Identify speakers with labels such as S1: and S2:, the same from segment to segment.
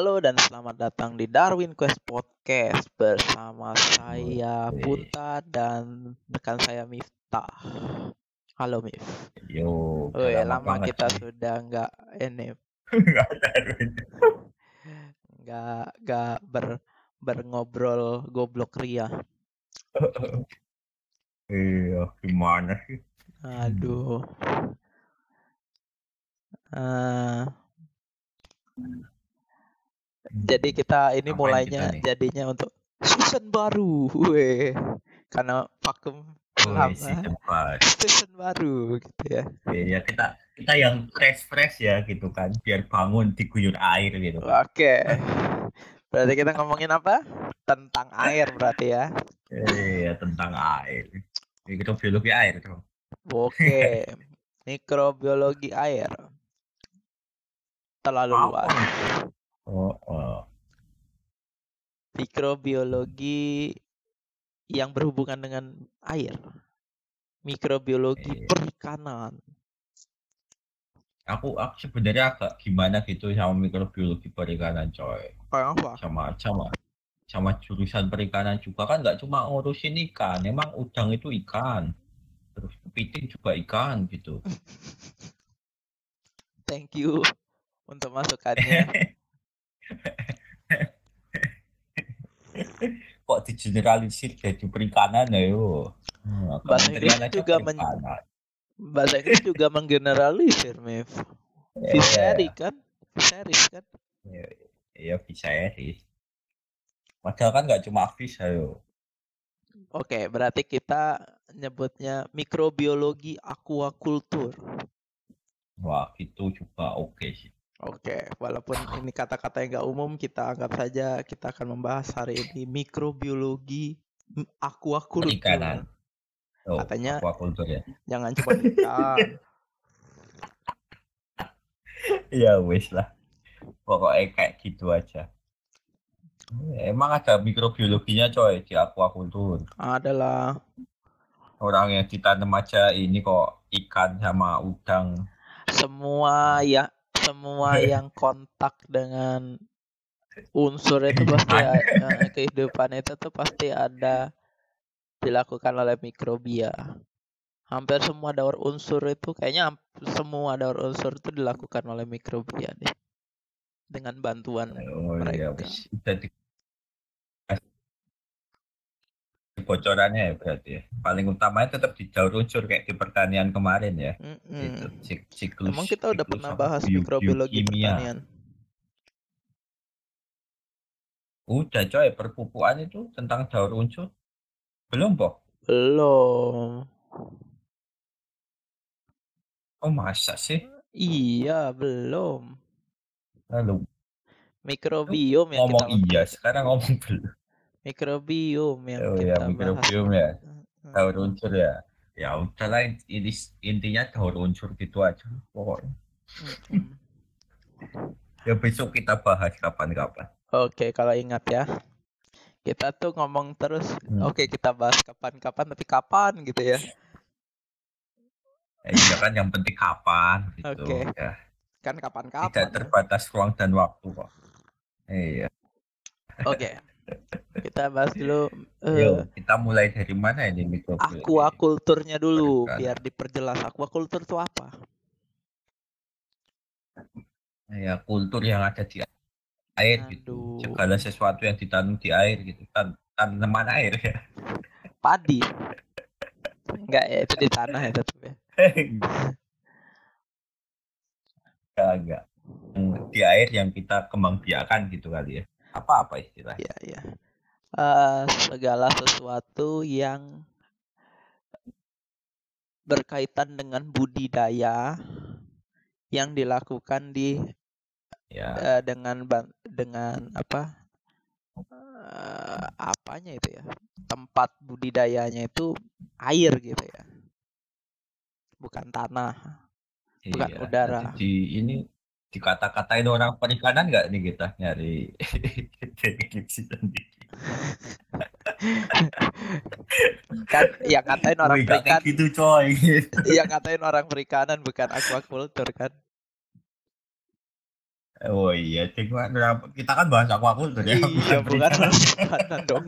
S1: Halo dan selamat datang di Darwin Quest Podcast bersama saya. Punta dan rekan saya Miftah. Halo Mif.
S2: Yo,
S1: Oh ya lama
S2: banget
S1: kita sudah nggak ini
S2: Nggak ada.
S1: nggak nggak ber berngobrol goblok ria.
S2: Iya, gimana sih?
S1: Aduh. Eh, jadi kita ini
S2: Ngapain
S1: mulainya
S2: kita nih?
S1: jadinya untuk season baru, weh. Karena vakum lama,
S2: season
S1: baru gitu ya.
S2: Iya, kita kita yang fresh fresh ya gitu kan, biar bangun diguyur air gitu.
S1: Oke. Berarti kita ngomongin apa? Tentang air berarti ya.
S2: Iya, tentang air. Itu biologi air tuh.
S1: Oke. Mikrobiologi air. Terlalu luas.
S2: Oh, oh.
S1: Mikrobiologi yang berhubungan dengan air. Mikrobiologi
S2: Iya.
S1: perikanan.
S2: Aku aku sebenarnya agak gimana gitu sama mikrobiologi perikanan coy.
S1: Kayak apa?
S2: Sama sama sama jurusan perikanan juga kan nggak cuma ngurusin ikan, emang udang itu ikan. Terus kepiting juga ikan gitu.
S1: Thank you untuk masukannya.
S2: kok digeneralisir jadi perikanan ya yo. Hmm,
S1: Bahasa Inggris juga men-. Bahasa Inggris juga menggeneralisir, Mif.
S2: Ya,
S1: Fishery kan? Fisheries kan?
S2: ya, ya bisa ya sih. Padahal kan nggak cuma fish ayo.
S1: Oke, berarti kita nyebutnya mikrobiologi aquaculture.
S2: Wah itu juga oke sih.
S1: Oke, walaupun ini kata-kata yang nggak umum, kita anggap saja kita akan membahas hari ini mikrobiologi aquaculture.
S2: Perikanan. Oh,
S1: Katanya-
S2: aquaculture ya.
S1: Jangan cuma ikan.
S2: Ya wis lah. Pokoknya kayak gitu aja. Emang ada mikrobiologinya coy di aquaculture.
S1: Adalah
S2: Orang yang ditanam aja ini kok ikan sama udang.
S1: semua ya semua yang kontak dengan unsur itu pasti
S2: Kehidupan.
S1: a- eh, kehidupan itu tuh pasti ada dilakukan oleh mikrobia. Hampir semua daur unsur itu kayaknya semua daur unsur itu dilakukan oleh mikrobia deh. Dengan bantuan
S2: Oh iya,
S1: mereka.
S2: wis. Bocorannya ya berarti ya. Paling utamanya tetap di daur unsur kayak di pertanian kemarin ya.
S1: Mm-mm.
S2: Itu sik- siklus.
S1: Emang kita udah pernah bahas
S2: bio-
S1: mikrobiologi
S2: biokimia.
S1: pertanian.
S2: Udah coy, perpupuan itu tentang daur unsur. Belum, Boh?
S1: Belum.
S2: Oh, masa sih?
S1: Iya, belum.
S2: Lalu
S1: Mikrobiom yang
S2: ngomong
S1: kita
S2: iya, sekarang ngomong belum.
S1: Mikrobiom yang
S2: Oh
S1: kita
S2: ya,
S1: bahas.
S2: mikrobiom ya. Daur unsur ya. Ya udahlah ini intinya daur unsur gitu aja pokoknya. Ya besok kita bahas kapan-kapan.
S1: Oke, kalau ingat ya. Kita tuh ngomong terus,
S2: Hmm.
S1: oke kita bahas kapan-kapan, tapi kapan gitu ya.
S2: Ya, iya kan yang penting kapan gitu.
S1: Oke.
S2: Ya,
S1: Kan
S2: tidak
S1: kapan-kapan. ya.
S2: terbatas ruang dan waktu kok. Iya.
S1: Oke. Kita bahas dulu eh,
S2: Yuk, kita mulai dari mana ini mikrobiologi?
S1: aquaculture-nya dulu, biar diperjelas. Aquaculture itu apa?
S2: Ya, kultur yang ada di air gitu.
S1: Aduh.
S2: Segala sesuatu yang ditanam di air gitu. Tan tanaman air ya.
S1: Padi. Enggak ya, itu di tanah ya tetap ya.
S2: enggak, enggak. Yang Di air yang kita kembang biakan gitu kali ya. Apa-apa istilahnya?
S1: Iya, iya. Eh, segala sesuatu yang berkaitan dengan budidaya yang dilakukan di
S2: Ya,
S1: eh, dengan dengan apa eh, apanya itu ya tempat budidayanya itu air gitu ya bukan tanah bukan
S2: iya.
S1: udara.
S2: Jadi ini dikata-katain orang perikanan nggak nih kita nyari definisi sendiri.
S1: kan yang ngatain orang
S2: Wih, nggak
S1: perikan
S2: kayak gitu coy.
S1: yang ngatain orang perikanan bukan aquaculture kan
S2: Oh iya, cuma kenapa- kita kan bahas aquaculture ya.
S1: Iya, bukan
S2: perikanan.
S1: perikanan dong.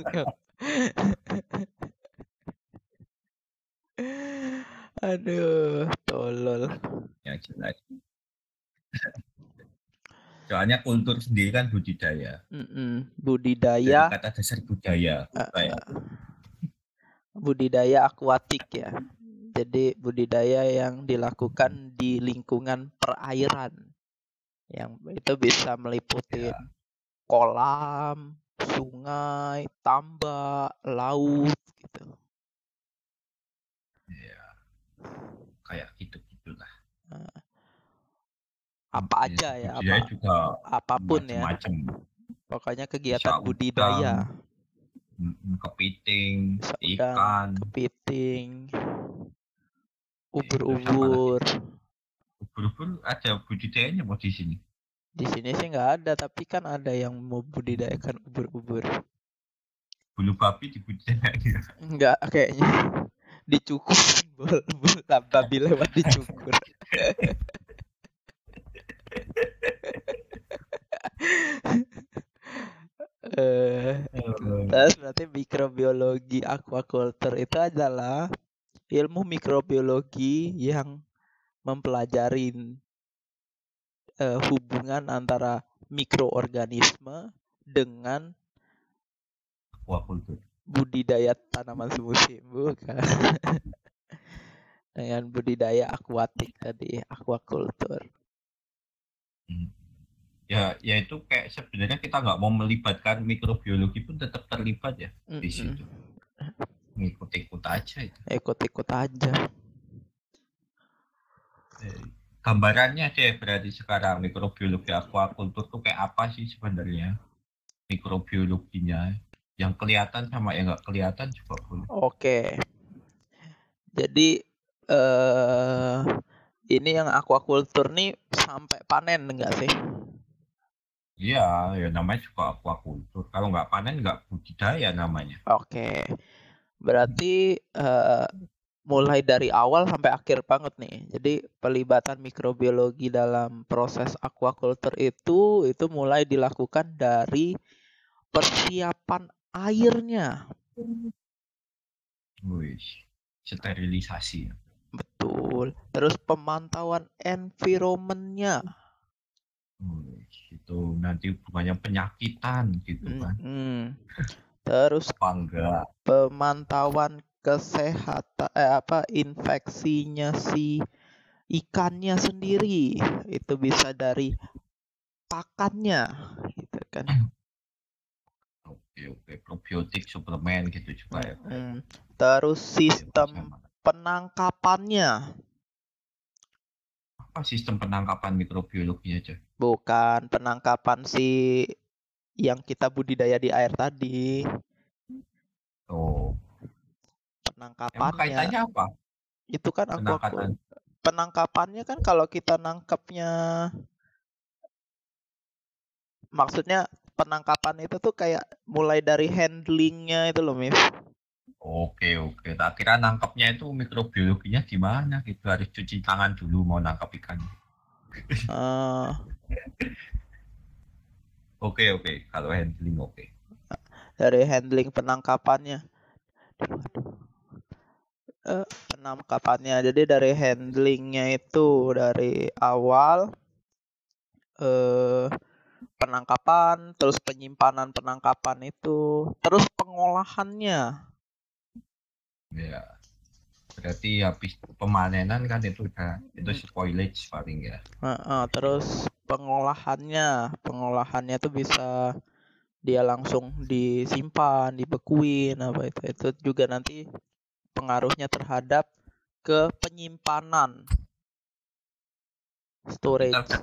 S1: Aduh, tolol.
S2: Ya jelas. Soalnya kultur sendiri kan budidaya. Dari
S1: Budidaya,
S2: kata dasar budaya.
S1: eh,
S2: Kayak
S1: budidaya akuatik ya. Jadi budidaya yang dilakukan di lingkungan perairan. Yang itu bisa meliputi
S2: Ya.
S1: kolam, sungai, tambak, laut gitu.
S2: ya, kayak gitu-gitulah.
S1: Apa aja ya,
S2: Budidaya
S1: apa
S2: juga
S1: apa pun ya.
S2: macam-macam.
S1: Pokoknya kegiatan
S2: Bisa
S1: budidaya,
S2: Kepiting,
S1: Bisa
S2: ikan,
S1: udang, kepiting,
S2: apa
S1: ubur-ubur.
S2: ubur-ubur ada budidayanya mau di sini.
S1: Di sini sih nggak ada, tapi kan ada yang mau budidayakan ubur-ubur.
S2: Bulu babi dibudidayakan.
S1: Enggak kayaknya. Dicukur, bul, bul, babi lewat dicukur. eh Terus berarti mikrobiologi aquaculture itu adalah ilmu mikrobiologi yang mempelajari eh, hubungan antara mikroorganisme dengan
S2: Aquaculture.
S1: budidaya tanaman semusim bukan? Dengan budidaya akuatik tadi aquaculture.
S2: Ya, ya itu kayak sebenarnya kita nggak mau melibatkan mikrobiologi pun tetap terlibat ya di situ. Ngikut-ikut aja itu.
S1: ikut-ikut aja
S2: Eh, Gambarannya deh berarti sekarang mikrobiologi aquaculture tuh kayak apa sih sebenarnya mikrobiologinya yang kelihatan sama yang nggak kelihatan juga boleh.
S1: Oke. Jadi eh ini yang aquaculture nih sampai panen enggak sih?
S2: Iya, ya namanya juga aquaculture. Kalau nggak panen nggak budidaya namanya.
S1: Oke. Berarti eh mulai dari awal sampai akhir banget nih. Jadi pelibatan mikrobiologi dalam proses aquaculture itu itu mulai dilakukan dari persiapan airnya.
S2: Wih, sterilisasi.
S1: Betul. Terus pemantauan environmentnya.
S2: Wih, itu nanti hubungannya penyakitan gitu kan.
S1: Mm-mm. Terus
S2: Apa enggak?
S1: pemantauan kesehatan eh apa infeksinya si ikannya sendiri itu bisa dari pakannya gitu kan
S2: Oke, oke. Probiotik, suplemen gitu juga ya.
S1: Mm. terus sistem penangkapannya
S2: Apa sistem penangkapan mikrobiologinya aja?
S1: Bukan penangkapan si yang kita budidaya di air tadi
S2: Oh, emang
S1: penangkapannya
S2: kaitannya apa?
S1: itu kan aquaculture
S2: Penangkatan.
S1: penangkapannya kan kalau kita nangkepnya maksudnya penangkapan itu tuh kayak mulai dari handlingnya itu loh Mif
S2: Oke, oke. Tak kira nangkapnya itu mikrobiologinya gimana gitu. Harus cuci tangan dulu mau nangkap ikan.
S1: Eh,
S2: Oke, oke. Kalau handling oke.
S1: dari handling penangkapannya. Eh, penangkapannya jadi dari handlingnya itu dari awal eh penangkapan terus penyimpanan penangkapan itu terus pengolahannya
S2: Ya. Berarti habis pemanenan kan itu udah itu spoilage paling ya.
S1: Heeh, terus pengolahannya, pengolahannya tuh bisa dia langsung disimpan, dibekuin apa itu. Itu juga nanti pengaruhnya terhadap ke penyimpanan storage.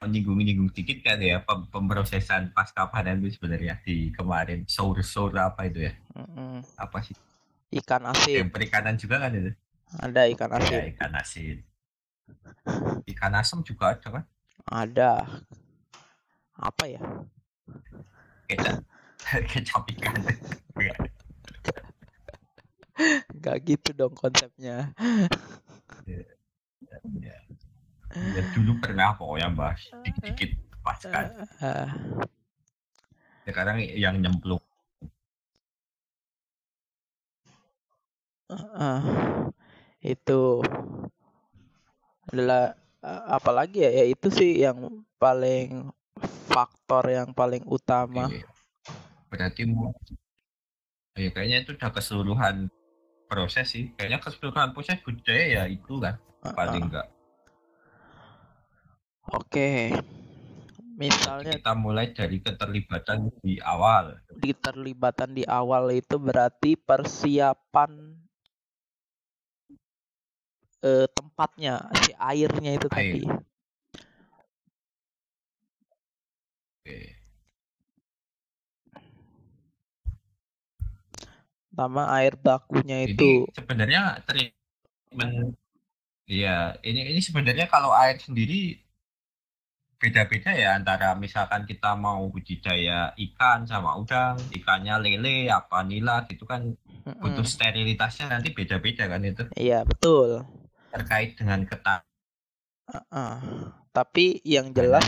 S2: Menyinggung-nyinggung dikit kan ya pem- pemrosesan pasca panen itu sebenarnya di kemarin sour-sour apa itu ya?
S1: Mm-mm.
S2: Apa sih?
S1: Ikan asin,
S2: Yang perikanan juga kan itu?
S1: ada ikan
S2: Ya,
S1: asin,
S2: ikan asin. Ikan asam juga ada kan?
S1: ada apa ya?
S2: Kecap. Kecap ikan.
S1: Gak gitu dong konsepnya.
S2: ya. ya dulu pernah pokoknya bahas dikit-dikit melepaskan.
S1: Ah,
S2: Sekarang yang nyemplung.
S1: Ah. itu adalah ah, apalagi ya ya itu sih yang paling faktor yang paling utama.
S2: Berarti mau ya kayaknya itu udah keseluruhan proses sih. Kayaknya keseluruhan proses budaya ya itu kan
S1: Ah,
S2: paling
S1: ah.
S2: enggak.
S1: oke misalnya
S2: Kita mulai dari keterlibatan di awal.
S1: di terlibatan di awal itu berarti persiapan eh, tempatnya si airnya itu
S2: Air.
S1: tadi
S2: Oke.
S1: sama air bakunya itu.
S2: sebenarnya treatment Iya, ini ini sebenarnya kalau air sendiri beda-beda ya antara misalkan kita mau budidaya ikan sama udang, ikannya lele apa nila gitu kan. Butuh sterilitasnya nanti beda-beda kan itu?
S1: Iya betul
S2: terkait dengan ketat.
S1: Ah, tapi yang jelas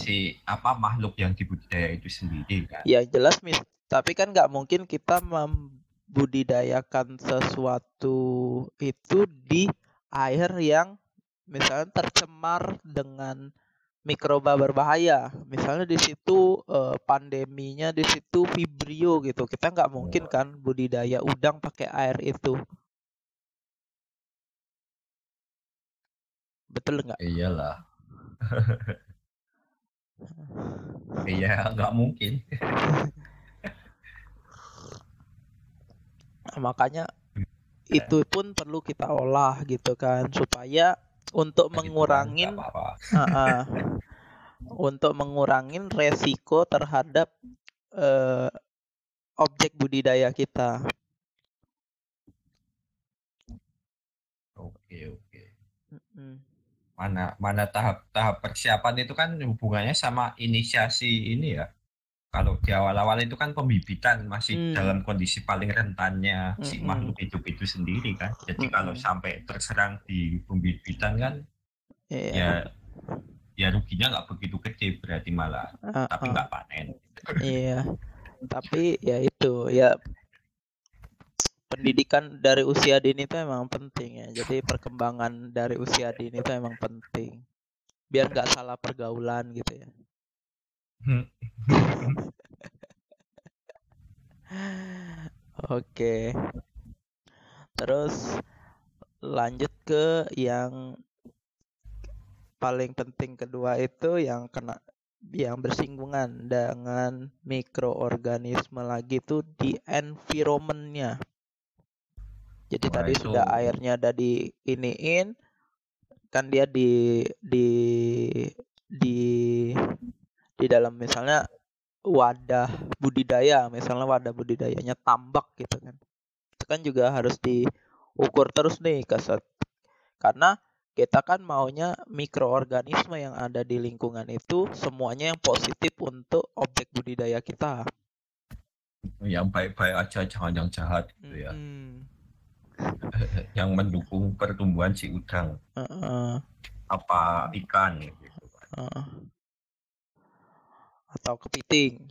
S2: si apa makhluk yang dibudidaya itu sendiri kan.
S1: yang jelas mis tapi kan nggak mungkin kita membudidayakan sesuatu itu di air yang misalnya tercemar dengan mikroba berbahaya. Misalnya di situ eh, pandeminya di situ vibrio gitu. Kita nggak mungkin kan budidaya udang pakai air itu betul nggak
S2: Iyalah. Iya, nggak mungkin.
S1: makanya itu pun perlu kita olah gitu kan supaya untuk
S2: Nah,
S1: mengurangin. Ah, ah. untuk mengurangin resiko terhadap eh, objek budidaya kita.
S2: Oke, oke.
S1: Mm-mm.
S2: Mana mana tahap-tahap persiapan itu kan hubungannya sama inisiasi ini ya. Kalau di awal-awal itu kan pembibitan masih
S1: Hmm.
S2: dalam kondisi paling rentannya si
S1: Mm-mm.
S2: makhluk hidup itu sendiri kan. Jadi kalau
S1: Mm-mm.
S2: sampai terserang di pembibitan kan
S1: Iya.
S2: ya ya ruginya nggak begitu gede berarti malah
S1: Ah,
S2: tapi nggak panen.
S1: Iya. Tapi ya itu ya pendidikan dari usia dini itu emang penting ya. Jadi perkembangan dari usia dini itu emang penting. Biar nggak salah pergaulan gitu ya. Oke. Terus lanjut ke yang paling penting kedua itu yang kena yang bersinggungan dengan mikroorganisme lagi itu di environmentnya. Jadi
S2: Wah,
S1: tadi
S2: itu-
S1: sudah airnya udah di iniin kan dia di di di di dalam misalnya wadah budidaya, misalnya wadah budidayanya tambak gitu kan. Itu kan juga harus diukur terus nih keset karena kita kan maunya mikroorganisme yang ada di lingkungan itu semuanya yang positif untuk objek budidaya kita.
S2: yang baik-baik aja jangan yang jahat gitu ya.
S1: Mm-mm.
S2: Yang mendukung pertumbuhan si udang
S1: Heeh,
S2: apa ikan gitu.
S1: heeh. Atau kepiting.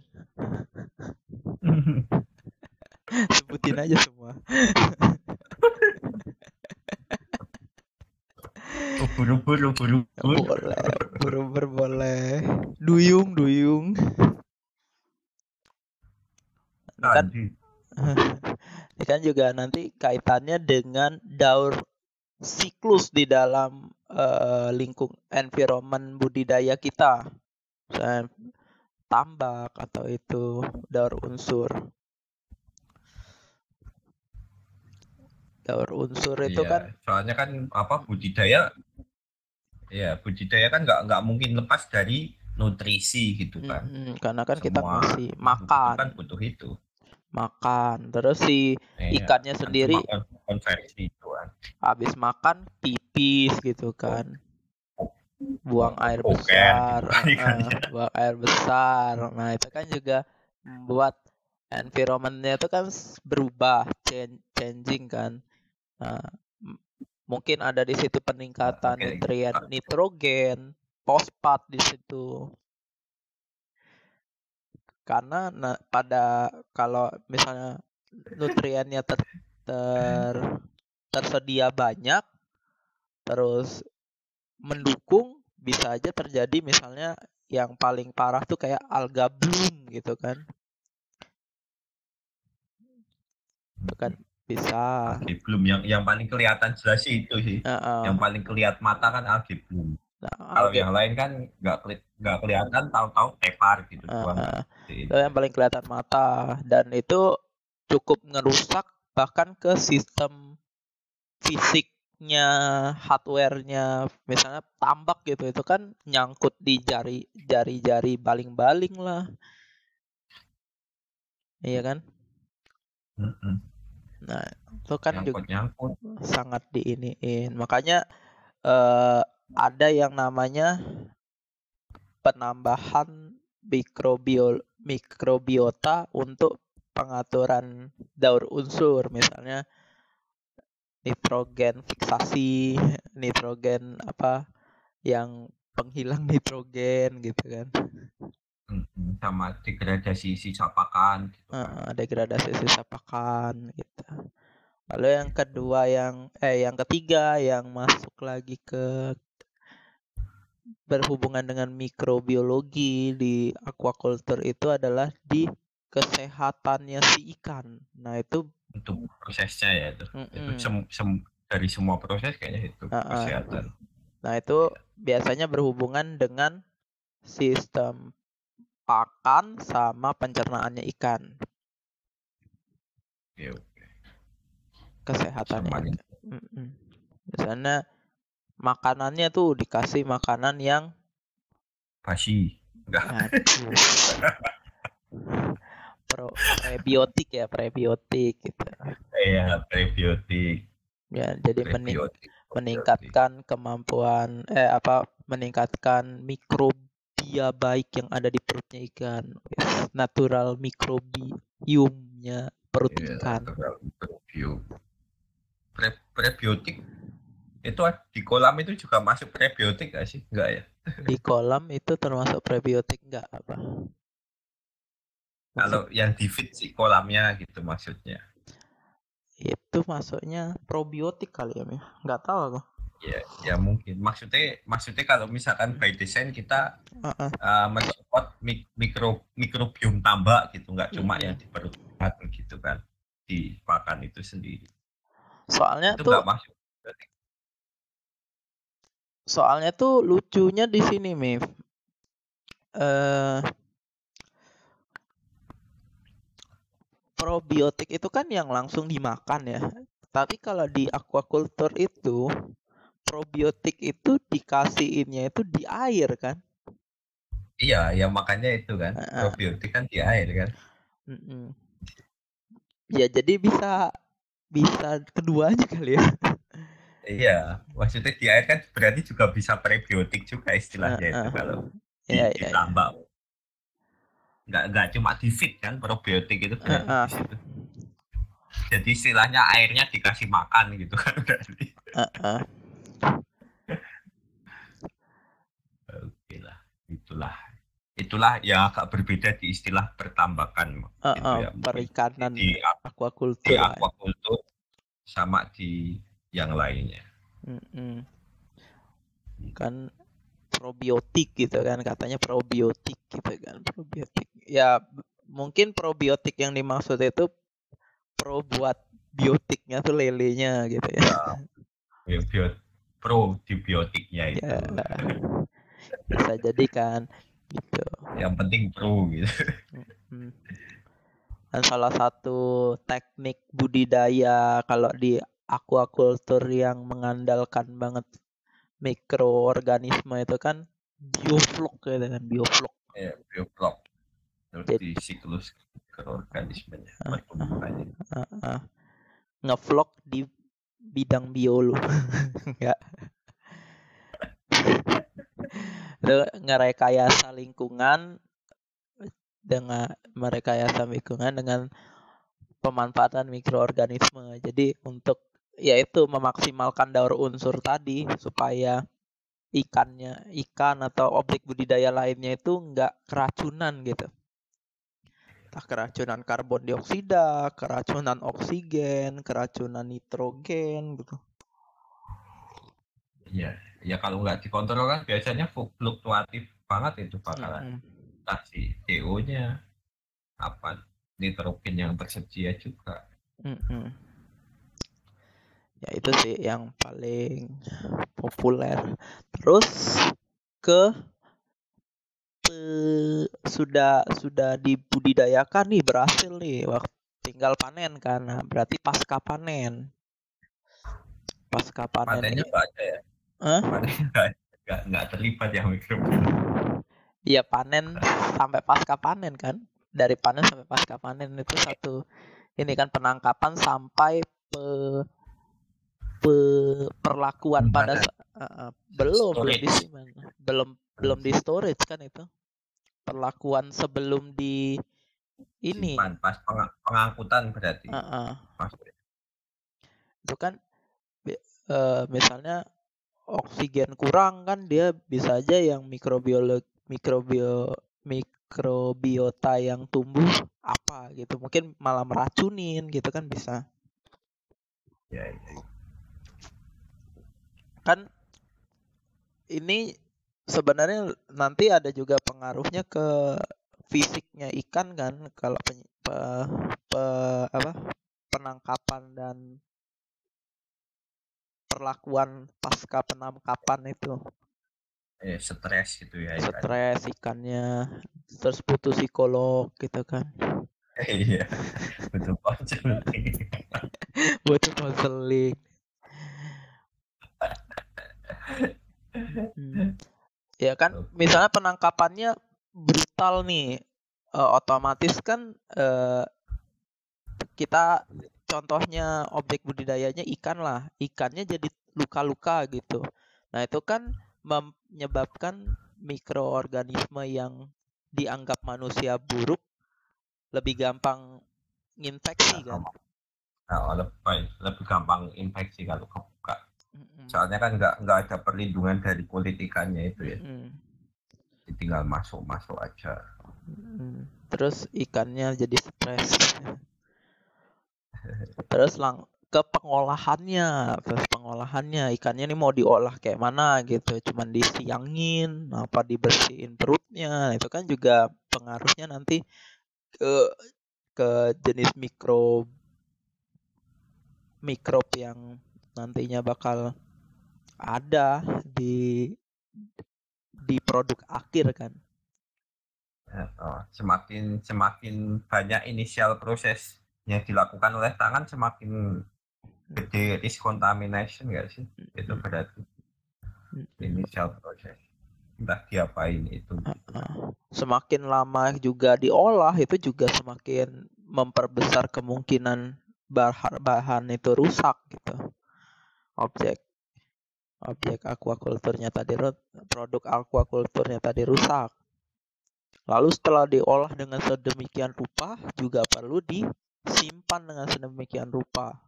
S1: Sebutin aja semua.
S2: Ubur-ubur, ubur-ubur.
S1: Boleh, berber boleh. Duyung, duyung. Kan. ini kan juga nanti kaitannya dengan daur siklus di dalam eh, lingkung environment budidaya kita. Misalnya tambak atau itu daur unsur. Daur unsur itu
S2: Iya,
S1: kan
S2: soalnya kan apa budidaya ya budidaya kan nggak nggak mungkin lepas dari nutrisi gitu kan.
S1: mm, karena kan kita
S2: Semua
S1: masih
S2: makhluk
S1: makan,
S2: kan butuh itu.
S1: Makan. Terus si
S2: Iya,
S1: ikannya
S2: kan
S1: sendiri
S2: cuma kon- konversi itu kan.
S1: habis makan pipis gitu kan buang air
S2: Oke,
S1: besar
S2: ikannya.
S1: buang air besar nah itu kan juga membuat environmentnya itu kan berubah chan- changing kan nah mungkin ada di situ peningkatan nutrien nitrogen fosfat di situ karena nah, pada kalau misalnya nutriennya ter, ter tersedia banyak terus mendukung bisa aja terjadi misalnya yang paling parah tuh kayak alga bloom gitu kan. Itu kan bisa.
S2: Algae bloom yang yang paling kelihatan jelas sih itu sih.
S1: Uh, uh.
S2: yang paling kelihatan mata kan algae bloom
S1: Nah,
S2: kalau yang lain kan nggak keli- nggak kelihatan tahu-tahu tepar gitu
S1: uh,
S2: doang
S1: uh. Itu yang paling kelihatan mata. Dan itu cukup ngerusak bahkan ke sistem fisiknya hardwarenya misalnya tambak gitu. Itu kan nyangkut di jari jari-jari baling-baling lah. Iya kan?
S2: Mm-mm.
S1: nah itu kan juga
S2: nyangkut nyangkut
S1: sangat diiniin. Makanya eh, ada yang namanya penambahan mikrobio mikrobiota untuk pengaturan daur unsur. Misalnya nitrogen fiksasi nitrogen apa yang penghilang nitrogen gitu kan.
S2: Sama degradasi sisa pakan gitu. Kan.
S1: Eh, degradasi sisa pakan gitu. Lalu yang kedua yang eh yang ketiga yang masuk lagi ke berhubungan dengan mikrobiologi di aquaculture itu adalah di kesehatannya si ikan. Nah, itu
S2: untuk prosesnya ya itu itu
S1: mm-mm.
S2: sem- sem- dari semua proses kayaknya itu
S1: Ah, ah.
S2: kesehatan
S1: Nah, itu biasanya berhubungan dengan sistem pakan sama pencernaannya ikan,
S2: ya
S1: kesehatannya.
S2: Sama
S1: ikan. Mm-mm. Misalnya makanannya tuh dikasih makanan yang
S2: basi enggak
S1: aduh, pro prebiotik ya, prebiotik gitu.
S2: ya prebiotik.
S1: Ya, jadi mening-
S2: prebiotik
S1: meningkatkan kemampuan eh apa meningkatkan mikrobia baik yang ada di perutnya ikan. Yes, natural mikrobiumnya perut
S2: Iya,
S1: ikan.
S2: natural microbiome. Pre- prebiotik itu di kolam itu juga masuk prebiotik gak sih? Enggak ya?
S1: Di kolam itu termasuk prebiotik enggak apa?
S2: Kalau yang di feed si kolamnya gitu maksudnya.
S1: Itu masuknya probiotik kali ya nggak tahu aku.
S2: Ya ya mungkin. Maksudnya maksudnya kalau misalkan by design kita
S1: Heeh.
S2: uh, mensupport mik- mikro mikrobiom tambah gitu nggak cuma
S1: Mm-mm.
S2: yang di perut gitu kan di pakan itu sendiri.
S1: Soalnya
S2: itu
S1: tuh
S2: masuk
S1: soalnya tuh lucunya di sini Mif eh probiotik itu kan yang langsung dimakan ya. Tapi kalau di aquaculture itu probiotik itu dikasihinnya itu di air kan?
S2: Iya ya makanya itu kan. Probiotik kan di air kan?
S1: Mm-mm. ya jadi bisa bisa keduanya kali ya
S2: iya maksudnya di air kan berarti juga bisa prebiotik juga istilahnya itu
S1: Heeh.
S2: kalau di,
S1: ya ya, ya.
S2: ditambah nggak nggak cuma di feed kan probiotik itu di situ. jadi istilahnya airnya dikasih makan gitu kan berarti
S1: Heeh.
S2: oke lah itulah itulah yang agak berbeda di istilah pertambakan
S1: Heeh,
S2: gitu ya
S1: perikanan
S2: di di
S1: aquaculture lah.
S2: aquaculture sama di yang lainnya.
S1: Mm-mm. kan probiotik gitu kan katanya probiotik gitu kan probiotik. Ya mungkin probiotik yang dimaksud itu pro buat biotiknya tuh lelenya gitu ya.
S2: Ya, bio- probiotiknya itu.
S1: Ya bisa jadi kan gitu.
S2: Yang penting pro gitu.
S1: Dan salah satu teknik budidaya kalau di aquaculture yang mengandalkan banget mikroorganisme itu kan bioflok gitu kan bioflok.
S2: Ya bioflok. Terus
S1: Jadi-
S2: di siklus mikroorganismenya
S1: Heeh. ngevlog di bidang biolu enggak lu ngerekayasa lingkungan dengan merekayasa lingkungan dengan pemanfaatan mikroorganisme. Jadi untuk yaitu memaksimalkan daur unsur tadi supaya ikannya ikan atau objek budidaya lainnya itu enggak keracunan gitu entah keracunan karbon dioksida, keracunan oksigen, keracunan nitrogen gitu.
S2: Iya, ya kalau nggak dikontrol kan biasanya fluktuatif banget itu bakalan.
S1: Mm-mm.
S2: Tadi CO-nya apa nitrogen yang tersedia juga.
S1: Mm-mm. Ya itu sih yang paling populer. Terus ke sudah sudah dibudidayakan nih berhasil nih waktu tinggal panen kan. Nah, berarti pasca panen. Pasca panen
S2: Panennya nggak ada ya. Panennya nggak nggak terlibat ya mikrobiota.
S1: Iya panen sampai pasca panen kan. Dari panen sampai pasca panen itu satu ini kan penangkapan sampai pe, pe- perlakuan pada uh, uh, belum belum
S2: Storage.
S1: disimpan belum belum di storage kan itu? Perlakuan sebelum di ini.
S2: Simpan pas peng- pengangkutan berarti.
S1: uh, uh, itu kan eh, misalnya oksigen kurang kan dia bisa aja yang mikrobiolog mikrobio mikrobiota yang tumbuh apa gitu. Mungkin malah meracunin gitu kan bisa.
S2: Ya, ya, ya.
S1: Kan ini sebenarnya nanti ada juga pengaruhnya ke fisiknya ikan kan kalau peny- pe- pe- apa penangkapan dan perlakuan pasca penangkapan itu
S2: Eh, stres gitu ya. ikan.
S1: stres ikannya terus butuh psikolog gitu kan
S2: Iya, betul konseling.
S1: butuh konseling. ya kan misalnya penangkapannya brutal nih eh, otomatis kan eh, kita contohnya objek budidayanya ikan lah ikannya jadi luka-luka gitu. Nah itu kan menyebabkan mikroorganisme yang dianggap manusia buruk lebih gampang nginfeksi kan?
S2: Nah, lebih, lebih gampang infeksi kalau. Soalnya kan nggak nggak ada perlindungan dari kulit ikannya itu ya. Jadi tinggal masuk masuk aja.
S1: Mm. Terus ikannya jadi stres. Terus lang ke pengolahannya, terus pengolahannya ikannya ini mau diolah kayak mana gitu, cuman disiangin, apa dibersihin perutnya, itu kan juga pengaruhnya nanti ke ke jenis mikro mikrob yang nantinya bakal ada di di produk akhir kan.
S2: Ya, oh, semakin semakin banyak inisial proses yang dilakukan oleh tangan semakin gede risk contamination nggak sih? Itu berarti inisial proses. Entah diapain itu. gitu.
S1: Semakin lama juga diolah itu juga semakin memperbesar kemungkinan bahan bahan itu rusak gitu. Objek objek aquaculturnya tadi produk aquaculturnya tadi rusak. Lalu setelah diolah dengan sedemikian rupa juga perlu disimpan dengan sedemikian rupa.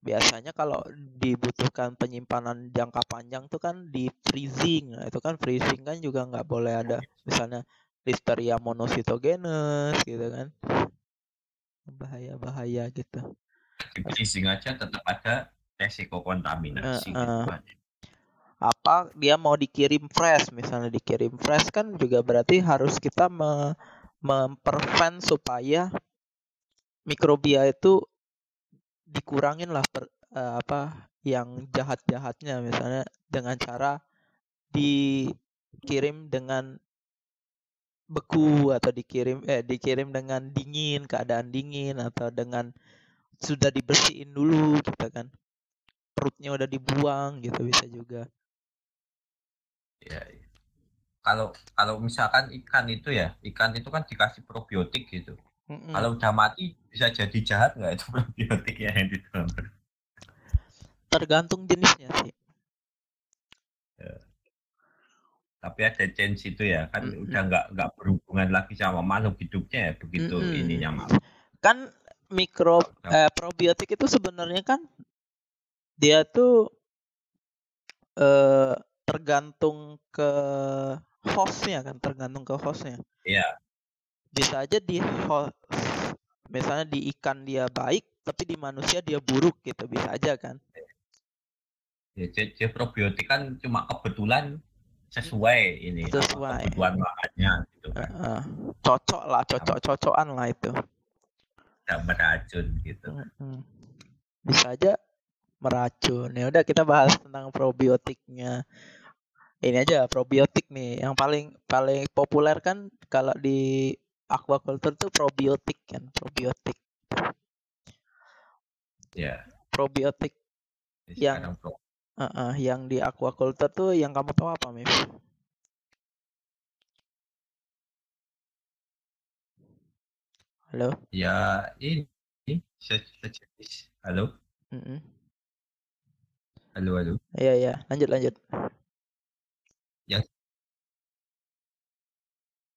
S1: Biasanya kalau dibutuhkan penyimpanan jangka panjang tuh kan di freezing. Nah, itu kan freezing kan juga nggak boleh ada misalnya Listeria monocytogenes gitu kan. Bahaya-bahaya gitu.
S2: Di freezing aja tetap ada resiko kontaminasi.
S1: Eh,
S2: gitu
S1: eh.
S2: kan.
S1: apa dia mau dikirim fresh misalnya dikirim fresh kan juga berarti harus kita me mempervent supaya mikrobia itu dikurangin lah per, eh, apa yang jahat-jahatnya misalnya dengan cara dikirim dengan beku atau dikirim eh dikirim dengan dingin keadaan dingin atau dengan sudah dibersihin dulu gitu kan perutnya udah dibuang gitu bisa juga
S2: Ya, ya. Kalau kalau misalkan ikan itu ya, ikan itu kan dikasih probiotik gitu.
S1: Mm-mm.
S2: Kalau udah mati bisa jadi jahat nggak itu probiotiknya yang di dalam
S1: tergantung jenisnya sih
S2: Tapi ada chance itu ya, kan
S1: Mm-mm.
S2: udah nggak nggak berhubungan lagi sama makhluk hidupnya ya begitu
S1: Mm-mm.
S2: ininya mati.
S1: kan mikro eh, probiotik itu sebenarnya kan dia tuh eh tergantung ke hostnya kan tergantung ke hostnya
S2: Iya.
S1: bisa aja di ho- misalnya di ikan dia baik tapi di manusia dia buruk gitu bisa aja kan
S2: ya C, C probiotik kan cuma kebetulan sesuai ini
S1: Sesuai.
S2: kebutuhan makannya gitu kan
S1: Heeh. cocok lah cocok cocokan lah itu
S2: tidak beracun gitu.
S1: Bisa aja meracun. Ya udah kita bahas tentang probiotiknya. Ini aja probiotik nih. Yang paling paling populer kan kalau di aquaculture tuh probiotik kan probiotik.
S2: Ya.
S1: Probiotik
S2: Jadi
S1: Yang-
S2: pro-
S1: Heeh, yang di aquaculture tuh yang kamu tahu apa Mif? Halo?
S2: ya ini halo? Halo halo?
S1: Iya iya. Lanjut lanjut.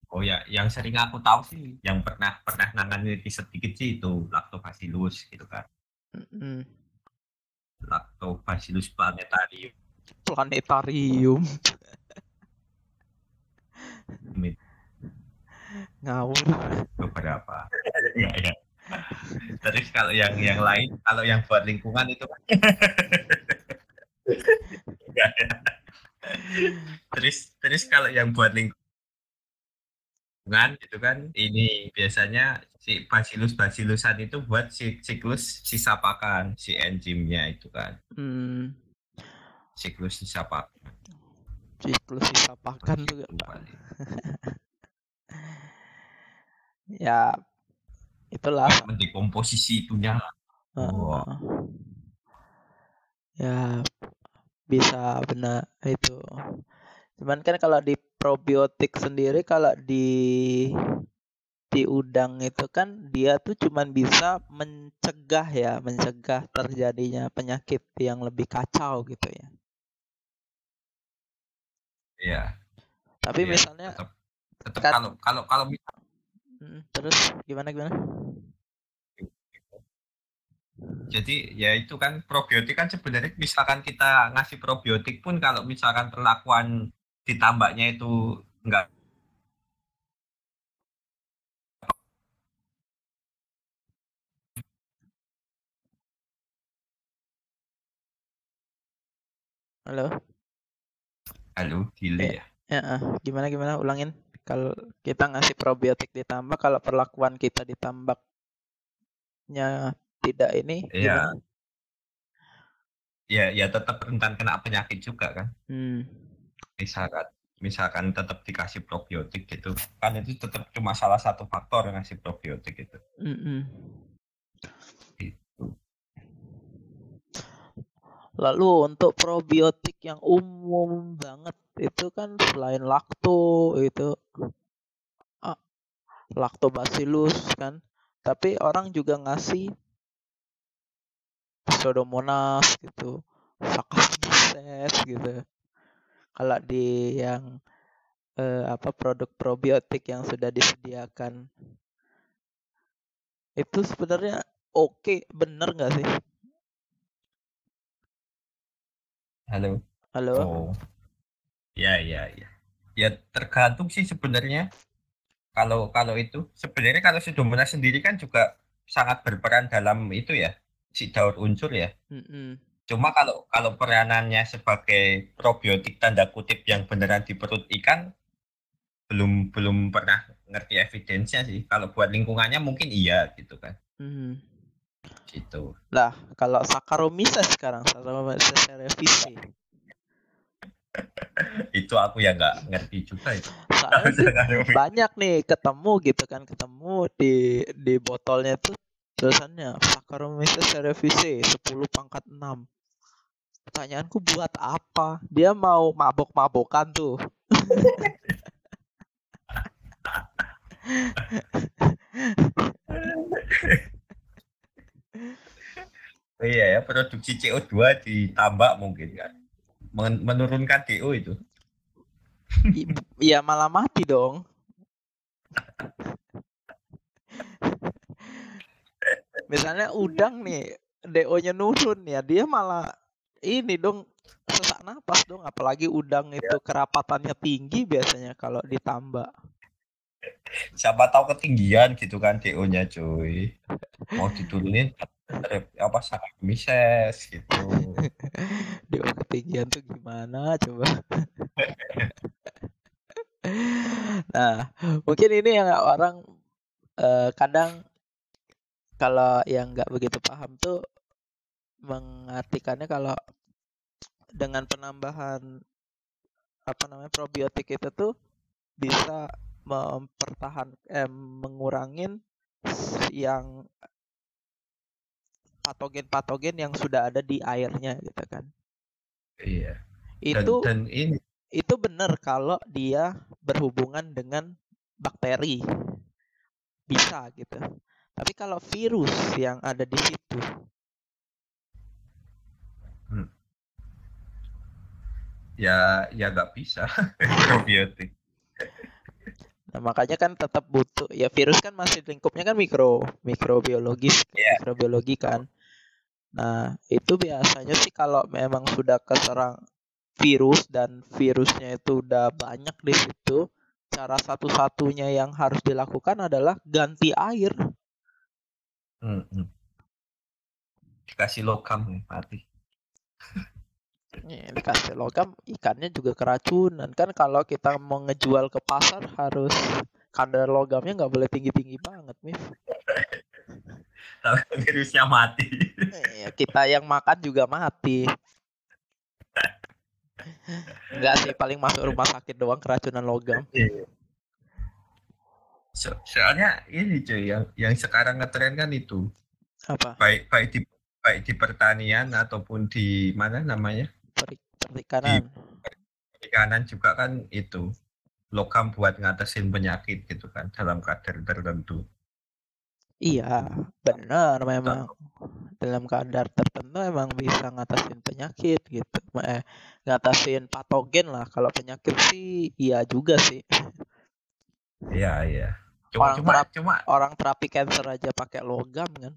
S2: oh ya yang sering aku tahu sih yang pernah pernah nangani sedikit sih itu lactobacillus gitu kan.
S1: Mm-mm.
S2: lactobacillus planetarium.
S1: Planetarium ngawur.
S2: beberapa ya, ya. terus kalau yang yang lain kalau yang buat lingkungan itu Enggak ya. terus terus kalau yang buat lingkungan itu kan ini biasanya si bacillus bacillusan itu buat si siklus sisa pakan si enzimnya itu kan
S1: Hmm,
S2: siklus sisa pakan
S1: siklus sisa pakan juga
S2: Gitu,
S1: Pak. Ya itulah.
S2: mendekomposisi itunya
S1: Heeh.
S2: Wah.
S1: Ya bisa benar itu. Cuman kan kalau di probiotik sendiri kalau di di udang itu kan dia tuh cuman bisa mencegah ya, mencegah terjadinya penyakit yang lebih kacau gitu ya.
S2: ya
S1: Tapi
S2: Iya,
S1: misalnya
S2: tetap tetap
S1: Kat-
S2: kalau kalau kalau
S1: Mm, terus gimana gimana?
S2: Jadi ya itu kan probiotik kan sebenarnya misalkan kita ngasih probiotik pun kalau misalkan perlakuan ditambahnya itu enggak
S1: Halo?
S2: halo delay ya.
S1: Ya, ah, gimana gimana ulangin. Kalau kita ngasih probiotik ditambah, kalau perlakuan kita ditambaknya tidak ini
S2: Iya.
S1: gimana?
S2: Ya ya tetap rentan kena penyakit juga kan.
S1: Hmm.
S2: Misalkan misalkan tetap dikasih probiotik gitu. Kan itu tetap cuma salah satu faktor ngasih probiotik itu.
S1: mm-mm.
S2: Gitu.
S1: Lalu untuk probiotik yang umum banget itu kan selain lakto itu lactobacillus kan, tapi orang juga ngasih pseudomonas gitu, saccharomyces gitu. Kalau di yang eh, apa produk probiotik yang sudah disediakan itu sebenarnya oke, bener nggak sih?
S2: Halo.
S1: Halo?
S2: Oh. Ya ya ya. Ya tergantung sih sebenarnya. Kalau kalau itu sebenarnya kalau Pseudomonas sendiri kan juga sangat berperan dalam itu ya si daur unsur ya.
S1: Mm-mm.
S2: Cuma kalau kalau peranannya sebagai probiotik tanda kutip yang beneran di perut ikan belum belum pernah ngerti evidence-nya sih. Kalau buat lingkungannya mungkin iya gitu kan.
S1: Mhm.
S2: Gitu.
S1: Lah, kalau Saccharomyces sekarang, Saccharomyces cerevisiae.
S2: Itu aku ya nggak ngerti juga itu.
S1: Banyak nih ketemu gitu kan, ketemu di di botolnya tuh tulisannya Saccharomyces cerevisiae 10 pangkat 6. Pertanyaanku buat apa? Dia mau mabok-mabokan tuh.
S2: Oh iya ya, produksi CO2 ditambah mungkin kan. Men- menurunkan DO itu.
S1: Iya malah mati dong. Misalnya udang nih, DO-nya nurun ya, dia malah ini dong sesak napas dong, apalagi udang itu kerapatannya tinggi biasanya kalau ditambah.
S2: siapa tahu ketinggian gitu kan DO-nya cuy mau diturunin apa sangat mises gitu.
S1: DO ketinggian tuh gimana coba? Nah mungkin ini yang orang uh, kadang kalau yang nggak begitu paham tuh mengartikannya kalau dengan penambahan apa namanya probiotik itu tuh bisa mempertahan eh, mengurangin yang patogen-patogen yang sudah ada di airnya gitu kan.
S2: Iya.
S1: Itu
S2: dan, dan ini
S1: itu benar kalau dia berhubungan dengan bakteri. Bisa gitu. Tapi kalau virus yang ada di situ
S2: hmm. ya ya nggak bisa probiotik
S1: Nah, makanya kan tetap butuh ya virus kan masih lingkupnya kan mikro mikrobiologis yeah. mikrobiologi kan. Nah, itu biasanya sih kalau memang sudah keserang virus dan virusnya itu udah banyak di situ, cara satu-satunya yang harus dilakukan adalah ganti air.
S2: Hmm, hmm. Dikasih logam nih, mati.
S1: Ya, dikasih logam ikannya juga keracunan kan kalau kita mau ngejual ke pasar harus kadar logamnya nggak boleh tinggi tinggi banget Mif
S2: tapi virusnya mati
S1: ya, kita yang makan juga mati Enggak sih paling masuk rumah sakit doang keracunan logam iya.
S2: so, soalnya ini cuy yang yang sekarang ngetren kan itu
S1: apa
S2: baik baik di baik di pertanian ataupun di mana namanya
S1: perikanan.
S2: perikanan juga kan itu logam buat ngatasin penyakit gitu kan dalam kadar tertentu.
S1: Iya, benar memang dalam kadar tertentu emang bisa ngatasin penyakit gitu. Eh, ngatasin patogen lah. Kalau penyakit sih iya juga sih.
S2: Iya, iya. Cuma
S1: orang
S2: cuma,
S1: terapi,
S2: cuma
S1: orang terapi cancer aja pakai logam kan.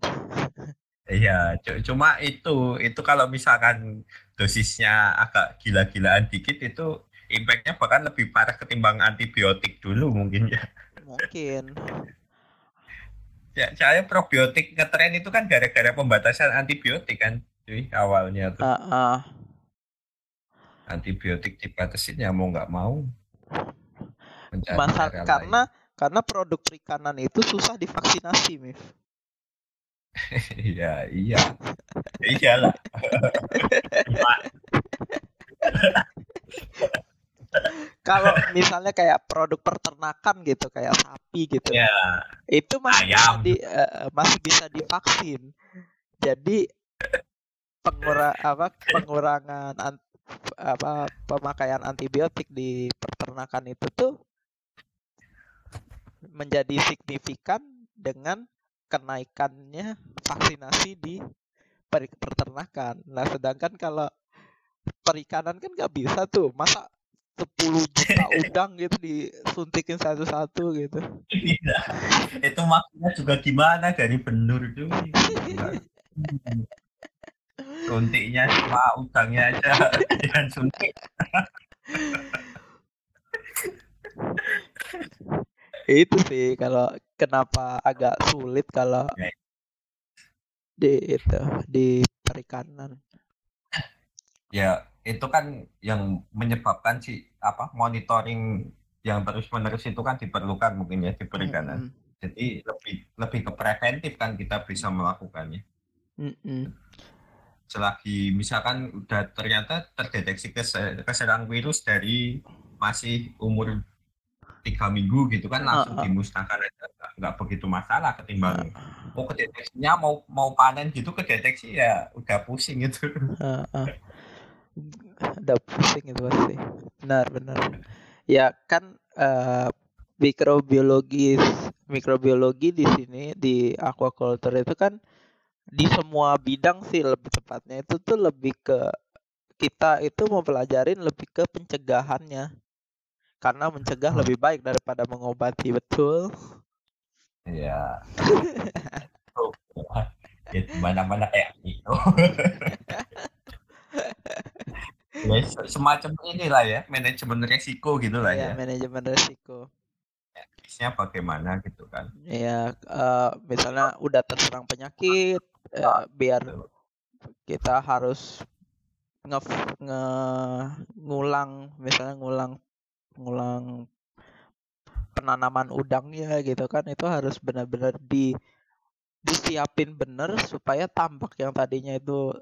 S2: Iya, cuma itu itu kalau misalkan dosisnya agak gila-gilaan dikit itu impactnya bahkan lebih parah ketimbang antibiotik dulu mungkin ya.
S1: Mungkin.
S2: Ya, saya probiotik ngetren itu kan gara-gara pembatasan antibiotik kan, cuy, awalnya tuh. Uh, uh. Antibiotik dibatasin ya mau nggak mau.
S1: Masa karena lain. karena produk perikanan itu susah divaksinasi, Mif.
S2: Iya, iya. Iyalah.
S1: Kalau misalnya kayak produk peternakan gitu, kayak sapi gitu,
S2: ya.
S1: itu masih Ayam. bisa di, uh, masih bisa divaksin. Jadi pengurang apa pengurangan an, apa pemakaian antibiotik di peternakan itu tuh menjadi signifikan dengan kenaikannya vaksinasi di peternakan. Nah, sedangkan kalau perikanan kan nggak bisa tuh, masa 10 juta udang gitu disuntikin satu-satu gitu.
S2: Iya. Itu maksudnya juga gimana dari benur itu? Suntiknya cuma udangnya aja dengan suntik.
S1: itu sih kalau kenapa agak sulit kalau di itu di perikanan.
S2: Ya, itu kan yang menyebabkan si apa monitoring yang terus-menerus itu kan diperlukan mungkin ya di perikanan. Mm -hmm. Jadi lebih lebih ke preventif kan kita bisa melakukannya. Mm -hmm. Selagi misalkan udah ternyata terdeteksi keserang virus dari masih umur tiga minggu gitu kan langsung uh, uh. dimusnahkan nggak begitu masalah ketimbang uh. mau kedeteksinya mau mau panen gitu kedeteksi ya udah pusing gitu uh, uh.
S1: Udah pusing itu pasti. Benar benar. Ya kan uh, mikrobiologi mikrobiologi di sini di aquaculture itu kan di semua bidang sih lebih tepatnya. Itu tuh lebih ke kita itu mau pelajarin lebih ke pencegahannya. Karena mencegah hmm. lebih baik daripada mengobati betul?
S2: Iya. Ya, mana-mana kayak gitu ya, semacam inilah ya manajemen resiko gitu lah ya,
S1: ya. manajemen resiko.
S2: Medisnya bagaimana gitu kan.
S1: Ya, uh, misalnya udah terserang penyakit, uh, biar kita harus nge, nge ngulang misalnya ngulang ngulang penanaman udangnya gitu kan itu harus benar-benar di disiapin bener supaya tambak yang tadinya itu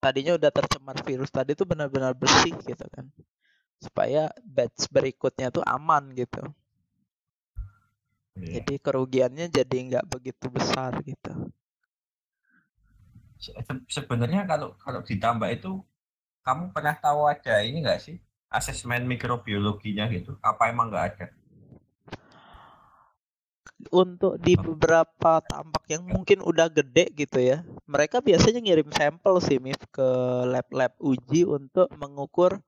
S1: tadinya udah tercemar virus tadi itu benar-benar bersih gitu kan. Supaya batch berikutnya tuh aman gitu. Yeah. jadi kerugiannya jadi nggak begitu besar gitu.
S2: Se sebenarnya kalau kalau ditambah itu kamu pernah tahu ada ini nggak sih? Asesmen mikrobiologinya gitu. Apa emang nggak ada
S1: untuk di beberapa tambak yang mungkin udah gede gitu ya, mereka biasanya ngirim sampel sih Mif ke lab-lab uji untuk mengukur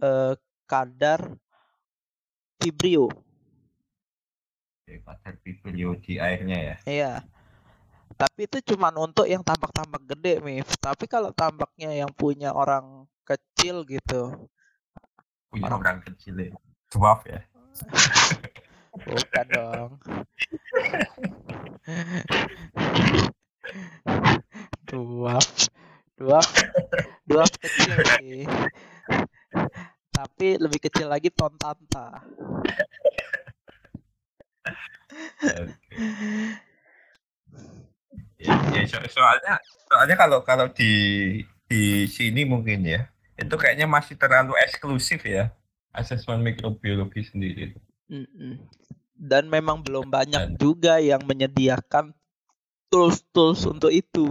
S1: eh, kadar vibrio.
S2: Kadar vibrio di airnya ya?
S1: Iya. Tapi itu cuma untuk yang tambak-tambak gede, Mif. Tapi kalau tambaknya yang punya orang kecil gitu.
S2: Punya orang, orang kecil ya. Dwarf ya.
S1: Bukan dong. dua dua dua kecil sih. Tapi lebih kecil lagi tontanta.
S2: ya, ya so, soalnya soalnya kalau kalau di di sini mungkin ya itu kayaknya masih terlalu eksklusif ya asesmen mikrobiologi sendiri.
S1: Mm dan memang belum banyak juga yang menyediakan tools-tools untuk itu.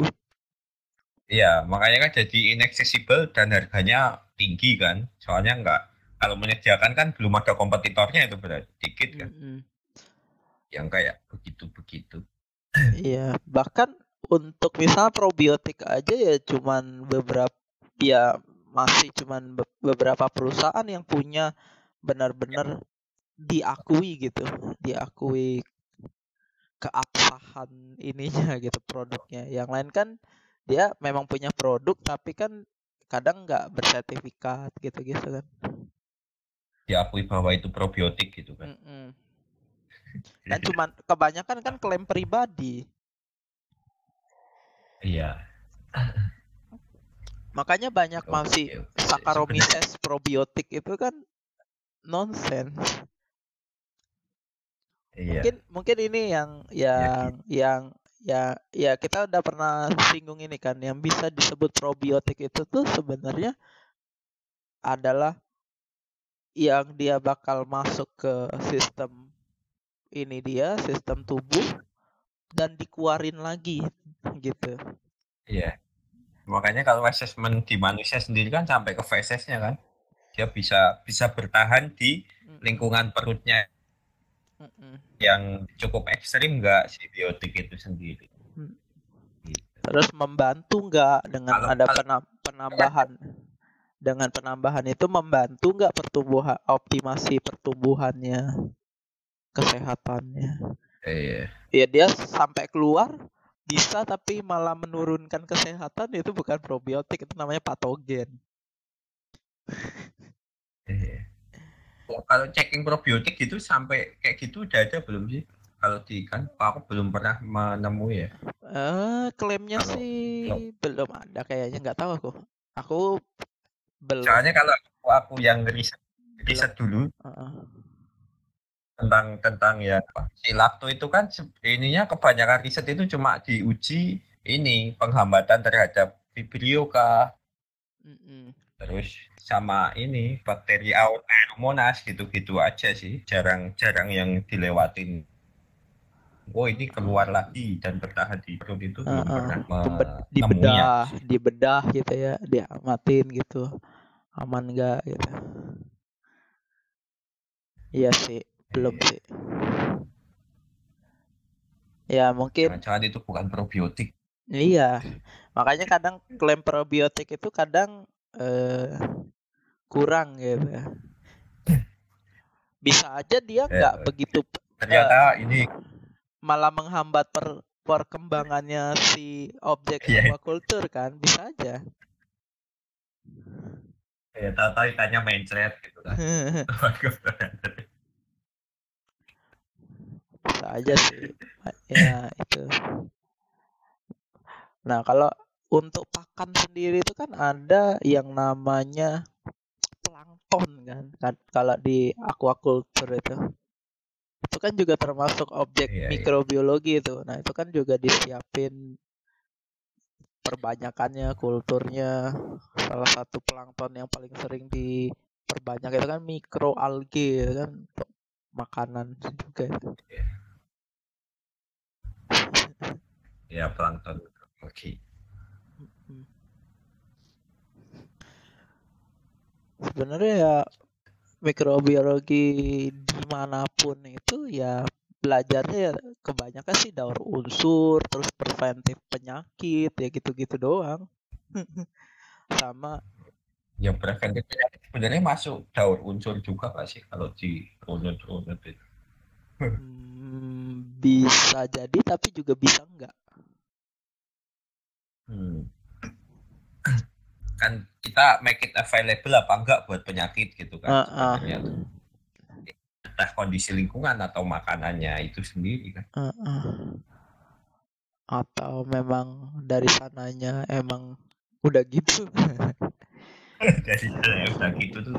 S2: Iya, makanya kan jadi inaccessible dan harganya tinggi kan. Soalnya enggak kalau menyediakan kan belum ada kompetitornya itu berarti dikit kan. Mm -hmm. Yang kayak begitu-begitu.
S1: Iya, bahkan untuk misal probiotik aja ya cuman beberapa ya masih cuman beberapa perusahaan yang punya benar-benar diakui gitu diakui keabsahan ininya gitu produknya. Yang lain kan dia memang punya produk tapi kan kadang nggak bersertifikat gitu gitu kan.
S2: Diakui bahwa itu probiotik gitu kan. Mm -mm.
S1: dan cuman kebanyakan kan klaim pribadi.
S2: Iya.
S1: Makanya banyak okay, masih okay. Saccharomyces probiotik itu kan nonsense Iya. Mungkin mungkin ini yang iya, yang ya, yang ya ya kita udah pernah singgung ini kan yang bisa disebut probiotik itu tuh sebenarnya adalah yang dia bakal masuk ke sistem ini dia sistem tubuh dan dikeluarin lagi gitu.
S2: Iya. Makanya kalau assessment di manusia sendiri kan sampai ke fesesnya kan. Dia bisa bisa bertahan di lingkungan perutnya yang cukup ekstrim nggak biotik itu sendiri. Hmm.
S1: Gitu. Terus membantu nggak dengan kalau, ada kalau, penambahan dengan penambahan itu membantu nggak pertumbuhan optimasi pertumbuhannya kesehatannya.
S2: Iya.
S1: Ya dia sampai keluar bisa tapi malah menurunkan kesehatan itu bukan probiotik itu namanya patogen.
S2: Iya kalau checking probiotik gitu sampai kayak gitu udah ada belum sih? Kalau di ikan, aku belum pernah menemui ya.
S1: Eh, uh, klaimnya kalau, sih kalau, belum ada kayaknya nggak tahu aku. Aku
S2: belum. Soalnya kalau aku, aku yang riset riset dulu uh -uh. tentang tentang ya si lakto itu kan ininya kebanyakan riset itu cuma diuji ini penghambatan terhadap vibrio kah, mm -mm. Terus sama ini bakteri Aeromonas gitu-gitu aja sih. Jarang-jarang yang dilewatin. Oh ini keluar lagi dan bertahan di perut itu uh, uh,
S1: di bedah di bedah gitu ya diamatin gitu. Aman enggak gitu? Iya sih belum iya. sih. Ya mungkin
S2: jangan itu bukan probiotik.
S1: Iya makanya kadang klaim probiotik itu kadang eh, kurang gitu bisa aja dia ya, nggak ya, begitu
S2: ternyata uh, ini
S1: malah menghambat per, perkembangannya si objek yeah. kultur kan bisa aja.
S2: Ya tahu-tahu tanya mindset gitu kan.
S1: Bisa aja sih ya itu. Nah kalau untuk pakan sendiri itu kan ada yang namanya plankton kan, kan kalau di aquaculture itu. Itu kan juga termasuk objek
S2: Iya, iya.
S1: mikrobiologi itu. Nah itu kan juga disiapin perbanyakannya kulturnya. Salah satu plankton yang paling sering diperbanyak itu kan mikroalgae kan untuk makanan juga itu.
S2: ya plankton. Oke
S1: Sebenarnya ya mikrobiologi di mana pun itu ya belajarnya ya kebanyakan sih daur unsur terus preventif penyakit ya gitu-gitu doang. Sama
S2: yang preventif penyakit sebenarnya masuk daur unsur juga nggak sih kalau di runut-runut itu?
S1: Hmm, bisa jadi tapi juga bisa enggak
S2: Hmm. Kan kita make it available apa enggak buat penyakit gitu kan sebenarnya tuh. entah kondisi lingkungan atau makanannya itu sendiri kan.
S1: Heeh. atau memang dari sananya emang udah gitu?
S2: Jadi saya udah gitu tuh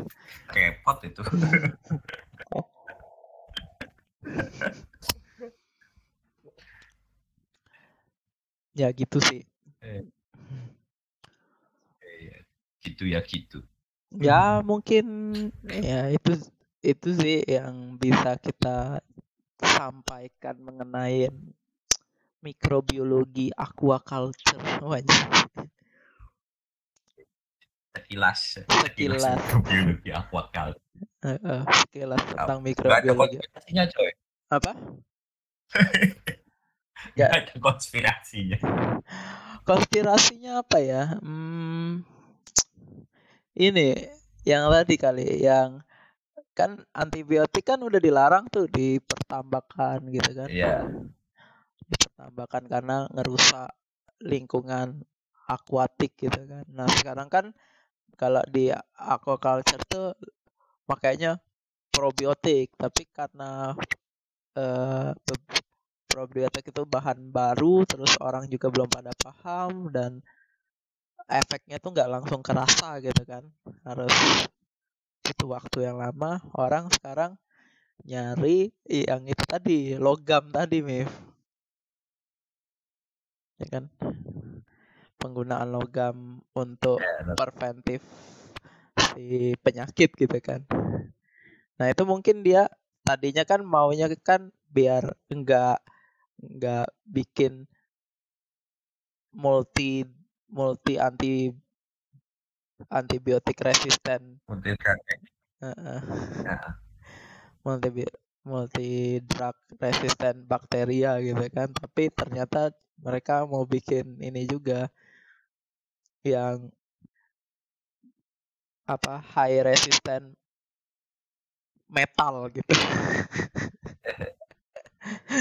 S2: repot itu.
S1: Ya gitu sih.
S2: Iya, gitu ya gitu.
S1: Ya mungkin ya itu itu sih yang bisa kita sampaikan mengenai mikrobiologi aquaculture wajib
S2: sekilas
S1: Sekilas.
S2: biologi aquaculture.
S1: Heeh, sekilas tentang mikrobiologi.
S2: konspirasinya coy.
S1: Apa? Ya.
S2: Ada konspirasinya.
S1: Konspirasinya apa ya? Hmm, ini yang tadi kali yang kan antibiotik kan udah dilarang tuh di pertambakan gitu kan
S2: Iya.
S1: di pertambakan karena ngerusak lingkungan akuatik gitu kan nah sekarang kan kalau di aquaculture tuh makanya probiotik tapi karena eh, probiotik itu bahan baru terus orang juga belum pada paham dan efeknya tuh nggak langsung kerasa gitu kan. Harus butuh waktu yang lama orang sekarang nyari yang itu tadi logam tadi Mif ya kan? Penggunaan logam untuk
S2: Ya,
S1: preventif si penyakit gitu kan. Nah itu mungkin dia tadinya kan maunya kan biar enggak enggak bikin multi multi anti antibiotik resisten.
S2: Multi-drug
S1: Heeh.
S2: Ya.
S1: multi multi drug resisten bakteria gitu kan. Tapi ternyata mereka mau bikin ini juga yang apa high resistant metal gitu.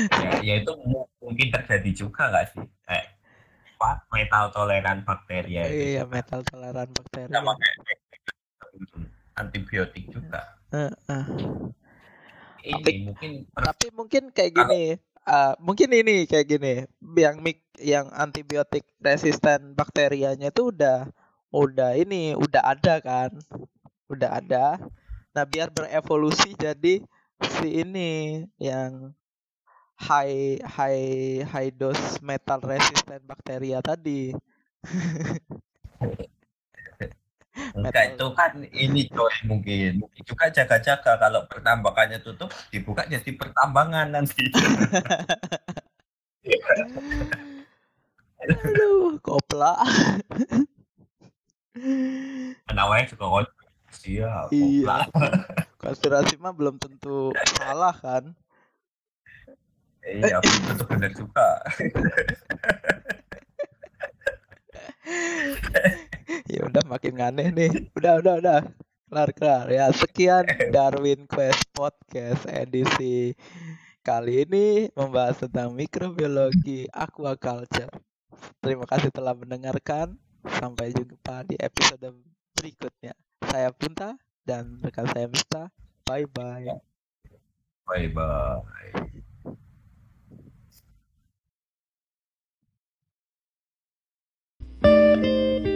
S2: Ya, ya itu mu- mungkin terjadi juga nggak sih? Kayak apa? Metal toleran bakteria itu.
S1: Iya metal toleran bakteri
S2: sama kayak antibiotik juga.
S1: Heeh.
S2: ini
S1: Tapi-
S2: mungkin
S1: tapi mungkin kayak gini eh, mungkin ini kayak gini yang mik yang antibiotik resisten bakterianya itu udah udah ini udah ada kan? Udah ada. Nah biar berevolusi jadi si ini yang high high high dose metal resistant bakteria tadi.
S2: Enggak itu kan ini coy mungkin. Mungkin juga jaga-jaga. Kalau pertambangannya tutup dibuka jadi pertambangan nanti.
S1: Aduh kopla
S2: penawanya juga konspirasi ya
S1: Iya.
S2: goblok.
S1: konspirasi mah belum tentu salah kan
S2: iya itu benar juga.
S1: Ya udah makin aneh nih. Udah udah udah. Kelar kelar. Ya sekian Darwin Quest Podcast edisi kali ini membahas tentang mikrobiologi aquaculture. Terima kasih telah mendengarkan. Sampai jumpa di episode berikutnya. Saya Punta dan rekan saya Mista bye bye
S2: bye bye Música